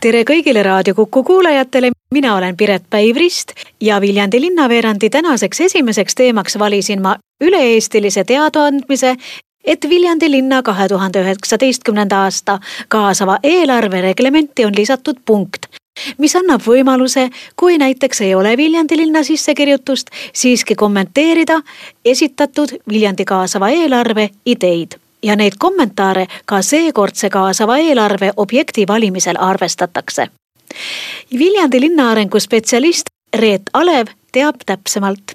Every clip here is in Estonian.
tere kõigile Raadio Kuku kuulajatele, mina olen Piret Päivrist ja Viljandi linnaveerandi tänaseks esimeseks teemaks valisin ma üle-eestilise teadaandmise, et Viljandi linna kahe tuhande üheksateistkümnenda aasta kaasava eelarve reglementi on lisatud punkt, mis annab võimaluse, kui näiteks ei ole Viljandi linna sissekirjutust, siiski kommenteerida esitatud Viljandi kaasava eelarve ideid ja neid kommentaare ka seekordse kaasava eelarve objekti valimisel arvestatakse. Viljandi linnaarengu spetsialist Reet Alev teab täpsemalt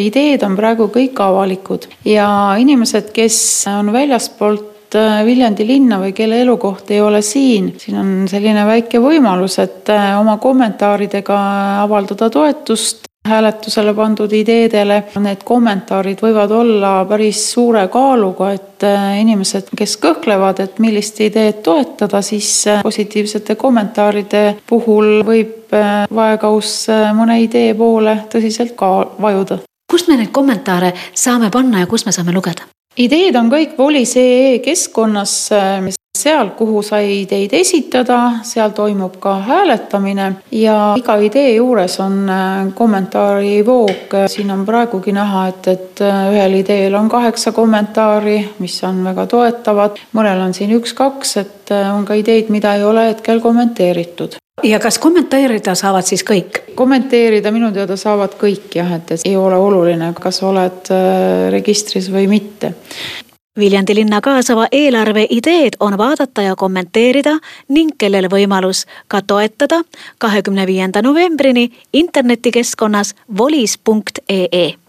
ideed on praegu kõik avalikud ja inimesed, kes on väljaspoolt äh, Viljandi linna või kelle elukoht ei ole siin, siin on selline väike võimalus, et äh, oma kommentaaridega avaldada toetust hääletusele pandud ideedele. Need kommentaarid võivad olla päris suure kaaluga, et äh, inimesed, kes kõhklevad, et millist ideed toetada, siis äh, positiivsete kommentaaride puhul võib äh, vaekauss mõne idee poole tõsiselt ka vajuda. kust me neid kommentaare saame panna ja kust me saame lugeda? ideed on kõik Volis.ee keskkonnas, seal, kuhu sai ideid esitada, seal toimub ka hääletamine ja iga idee juures on äh, kommentaarivoog. siin on praegugi näha, et, et äh, ühel ideel on kaheksa kommentaari, mis on väga toetavad, mõnel on siin üks-kaks, et äh, on ka ideid, mida ei ole hetkel kommenteeritud ja kas kommenteerida saavad siis kõik? kommenteerida minu teada saavad kõik jah, et ei ole oluline, kas oled registris või mitte. Viljandi linna kaasava eelarve ideed on vaadata ja kommenteerida ning kellel võimalus ka toetada kahekümne viienda novembrini internetikeskkonnas volis.ee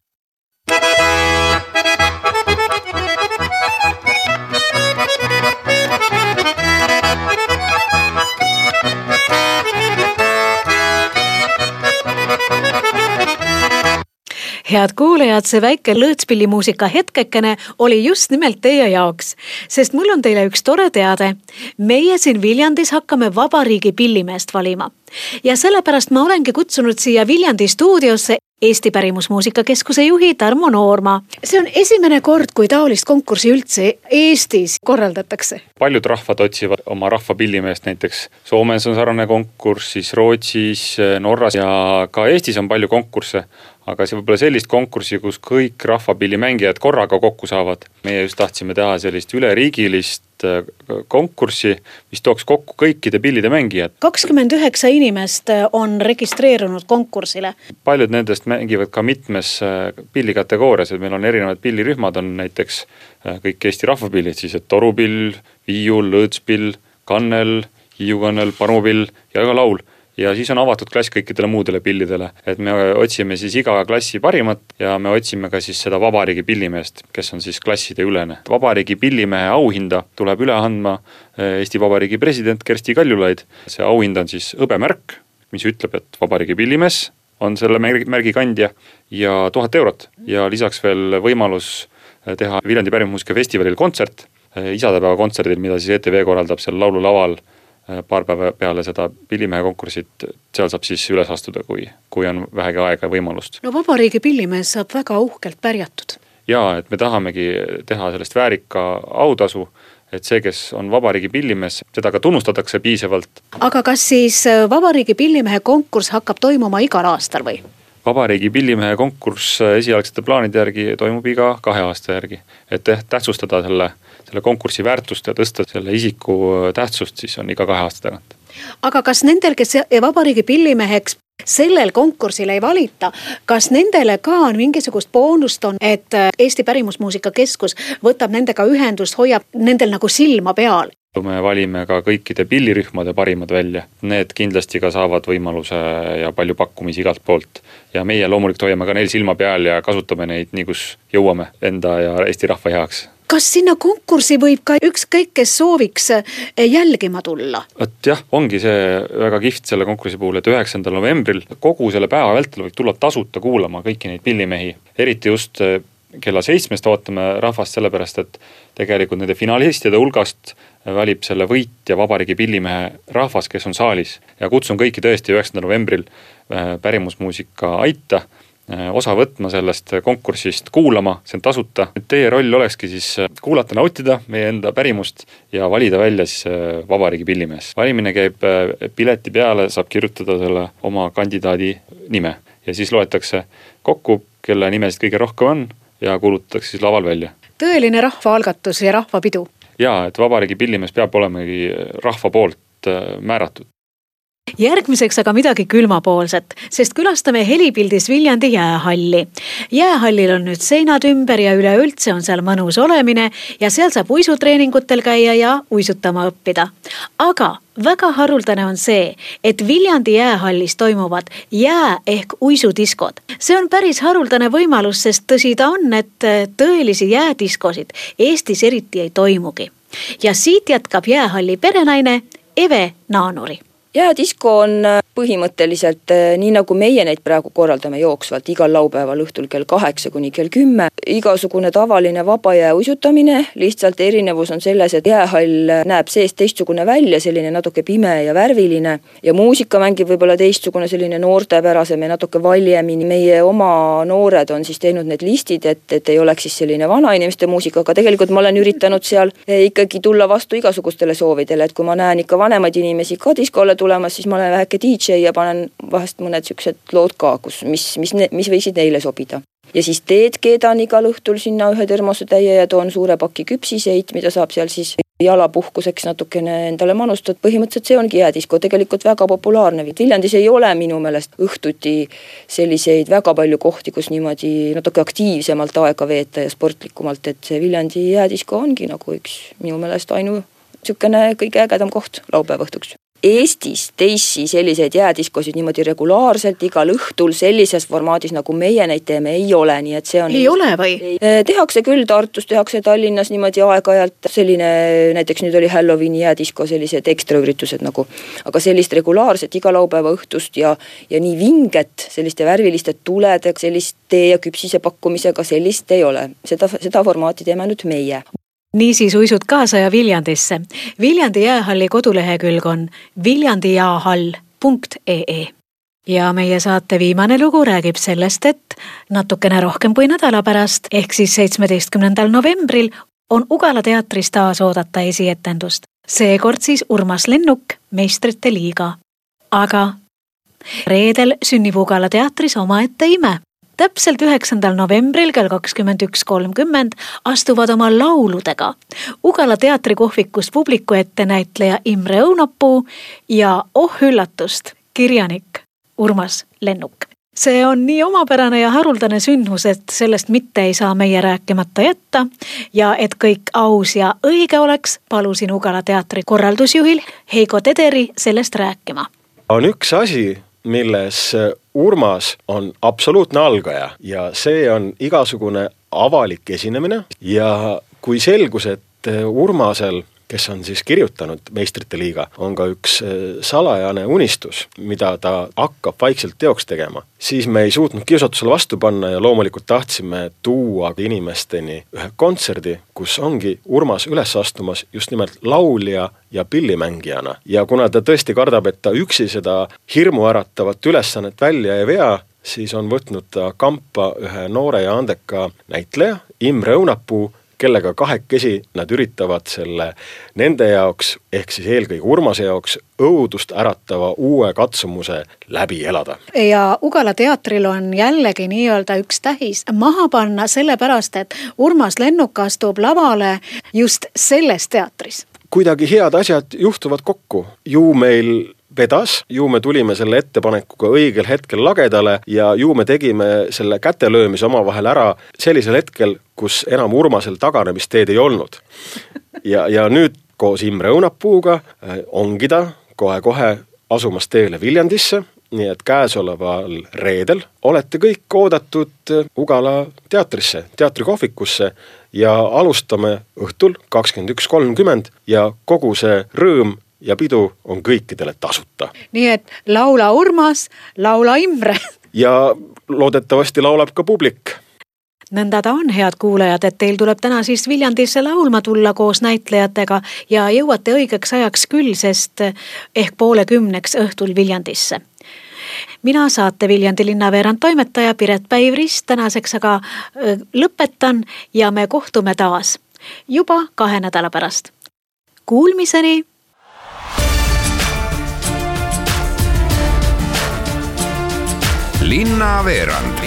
head kuulajad, see väike lõõtspillimuusika hetkekene oli just nimelt teie jaoks, sest mul on teile üks tore teade. meie siin Viljandis hakkame vabariigi pillimeest valima ja sellepärast ma olengi kutsunud siia Viljandi stuudiosse Eesti Pärimusmuusika Keskuse juhi Tarmo Noorma. see on esimene kord, kui taolist konkurssi üldse Eestis korraldatakse. paljud rahvad otsivad oma rahva pillimeest, näiteks Soomes on sarnane konkurss, siis Rootsis, Norras ja ka Eestis on palju konkursse aga see võib-olla sellist konkurssi, kus kõik rahvapillimängijad korraga kokku saavad. meie just tahtsime teha sellist üleriigilist äh, konkurssi, mis tooks kokku kõikide pillide mängijad. kakskümmend üheksa inimest äh, on registreerunud konkursile. paljud nendest mängivad ka mitmes äh, pillikategoorias, et meil on erinevad pillirühmad, on näiteks kõik Eesti rahvapillid siis, et torupill, viiul, lõõtspill, kannel, hiiukannel, panupill ja ka laul ja siis on avatud klass kõikidele muudele pillidele, et me otsime siis iga klassi parimat ja me otsime ka siis seda vabariigi pillimeest, kes on siis klasside ülene. vabariigi pillimehe auhinda tuleb üle andma eh, Eesti Vabariigi president Kersti Kaljulaid, see auhind on siis hõbemärk, mis ütleb, et vabariigi pillimees on selle märgi, märgi kandja ja tuhat eurot. Ja lisaks veel võimalus eh, teha Viljandi pärimusmuusika festivalil kontsert, eh, isadepäeva kontserdil, mida siis ETV korraldab seal laululaval paar päeva peale seda pillimehe konkurssit, seal saab siis üles astuda, kui, kui on vähegi aega ja võimalust. no vabariigi pillimees saab väga uhkelt pärjatud. jaa, et me tahamegi teha sellest väärika autasu, et see, kes on vabariigi pillimees, seda ka tunnustatakse piisavalt. aga kas siis äh, vabariigi pillimehe konkurss hakkab toimuma igal aastal või? Vabariigi pillimehe konkurss esialgsete plaanide järgi toimub iga kahe aasta järgi, et tähtsustada selle selle konkursi väärtust ja tõsta selle isiku tähtsust, siis on iga kahe aasta tagant. aga kas nendel, kes vabariigi pillimeheks sellel konkursil ei valita, kas nendele ka on mingisugust boonust on, et Eesti Pärimusmuusika Keskus võtab nendega ühendust, hoiab nendel nagu silma peal? Me valime ka kõikide pillirühmade parimad välja, need kindlasti ka saavad võimaluse ja palju pakkumisi igalt poolt. ja meie loomulikult hoiame ka neil silma peal ja kasutame neid nii, kus jõuame enda ja Eesti rahva heaks kas sinna konkurssi võib ka ükskõik, kes sooviks eh, jälgima tulla? vot jah, ongi see väga kihvt selle konkursi puhul, et üheksandal novembril kogu selle päeva vältel võib tulla tasuta kuulama kõiki neid pillimehi, eriti just eh, kella seitsmest ootame rahvast sellepärast, et tegelikult nende finalistide hulgast valib selle võitja Vabariigi Pillimehe rahvas, kes on saalis. ja kutsun kõiki tõesti üheksandal novembril äh, pärimusmuusika Aita äh, osa võtma sellest konkursist, kuulama, see on tasuta. teie roll olekski siis äh, kuulata, nautida meie enda pärimust ja valida välja siis Vabariigi Pillimees. valimine käib pileti peale, saab kirjutada selle oma kandidaadi nime ja siis loetakse kokku, kelle nimesid kõige rohkem on ja kuulutatakse siis laval välja. tõeline rahvaalgatus ja rahvapidu. Jaa, et Vabariigi pillimees peab olemagi rahva poolt äh, määratud järgmiseks aga midagi külmapoolset, sest külastame helipildis Viljandi jäähalli. jäähallil on nüüd seinad ümber ja üleüldse on seal mõnus olemine ja seal saab uisutreeningutel käia ja uisutama õppida. aga väga haruldane on see, et Viljandi jäähallis toimuvad jää ehk uisudiskod. see on päris haruldane võimalus, sest tõsi ta on, et tõelisi jäädiskosid Eestis eriti ei toimugi. ja siit jätkab jäähalli perenaine Eve Naanuri jäädisko on äh, põhimõtteliselt äh, nii, nagu meie neid praegu korraldame jooksvalt igal laupäeval õhtul kell kaheksa kuni kell kümme. igasugune tavaline vaba jää uisutamine, lihtsalt erinevus on selles, et jäähall äh, näeb seest teistsugune välja, selline natuke pime ja värviline ja muusika mängib võib-olla teistsugune, selline noortepärasem ja natuke valjemini. meie oma noored on siis teinud need listid, et, et ei oleks siis selline vanainimeste muusika, aga tegelikult ma olen üritanud seal ikkagi tulla vastu igasugustele soovidele, et kui ma näen ikka vanemaid inimesi ka diskole tulemas, siis ma olen väheke DJ ja panen vahest mõned siuksed lood ka, kus, mis, mis, mis võisid neile sobida. ja siis teed keedan igal õhtul sinna ühe termosetäie ja toon suure paki küpsiseid, mida saab seal siis jalapuhkuseks natukene endale manustada, põhimõtteliselt see ongi jäädisko, tegelikult väga populaarne. Viljandis ei ole minu meelest õhtuti selliseid väga palju kohti, kus niimoodi natuke aktiivsemalt aega veeta ja sportlikumalt, et see Viljandi jäädisko ongi nagu üks minu meelest ainu niisugune kõige ägedam koht laupäeva õhtuks. Eestis teisi selliseid jäädiskosid niimoodi regulaarselt igal õhtul sellises formaadis, nagu meie neid teeme, ei ole, nii et see on. ei ole või? tehakse küll, Tartus tehakse, Tallinnas niimoodi aeg-ajalt selline, näiteks nüüd oli Halloweeni jäädisko sellised ekstraüritused nagu. aga sellist regulaarset iga laupäeva õhtust ja, ja nii vinget selliste värviliste tuledega, sellist tee ja küpsise pakkumisega, sellist ei ole. seda, seda formaati teeme nüüd meie niisiis uisud kaasa ja Viljandisse. Viljandi jäähalli kodulehekülg on viljandijäähall.ee ja meie saate viimane lugu räägib sellest, et natukene rohkem kui nädala pärast, ehk siis seitsmeteistkümnendal novembril on Ugala teatris taas oodata esietendust. seekord siis Urmas Lennuk, Meistrite liiga. aga reedel sünnib Ugala teatris omaette ime täpselt üheksandal novembril kell kakskümmend üks kolmkümmend astuvad oma lauludega Ugala teatrikohvikus publiku ette näitleja Imre Õunapuu ja oh üllatust, kirjanik Urmas Lennuk. see on nii omapärane ja haruldane sündmus, et sellest mitte ei saa meie rääkimata jätta ja et kõik aus ja õige oleks, palusin Ugala teatri korraldusjuhil Heigo Tederi sellest rääkima. on üks asi, milles Urmas on absoluutne algaja ja see on igasugune avalik esinemine. Ja kui selgus, et Urmasel kes on siis kirjutanud Meistrite liiga, on ka üks äh, salajane unistus, mida ta hakkab vaikselt teoks tegema, siis me ei suutnud kiusatusele vastu panna ja loomulikult tahtsime tuua inimesteni ühe kontserdi, kus ongi Urmas üles astumas just nimelt laulja ja pillimängijana. ja kuna ta tõesti kardab, et ta üksi seda hirmuäratavat ülesannet välja ei vea, siis on võtnud ta kampa ühe noore ja andeka näitleja, Imre Õunapuu, kellega kahekesi nad üritavad selle nende jaoks, ehk siis eelkõige Urmase jaoks, õudust äratava uue katsumuse läbi elada. ja Ugala teatril on jällegi nii-öelda üks tähis maha panna, sellepärast et Urmas Lennuk astub lavale just selles teatris kuidagi head asjad juhtuvad kokku, ju meil vedas, ju me tulime selle ettepanekuga õigel hetkel lagedale ja ju me tegime selle kätelöömise omavahel ära sellisel hetkel, kus enam Urmasel taganemisteed ei olnud. ja, ja nüüd koos Imre Õunapuuga äh, ongi ta kohe-kohe asumas teele Viljandisse, nii et käesoleval reedel olete kõik oodatud äh, Ugala teatrisse, teatrikohvikusse ja alustame õhtul kakskümmend üks kolmkümmend ja kogu see rõõm ja pidu on kõikidele tasuta. nii et laula Urmas, laula Imre. ja loodetavasti laulab ka publik nõnda ta on, head kuulajad, et teil tuleb täna siis Viljandisse laulma tulla koos näitlejatega ja jõuate õigeks ajaks küll, sest ehk poole kümneks õhtul Viljandisse mina saate Viljandi linnaveerand toimetaja Piret Päiv-Rist tänaseks aga lõpetan ja me kohtume taas juba kahe nädala pärast. Kuulmiseni. Linnaveerand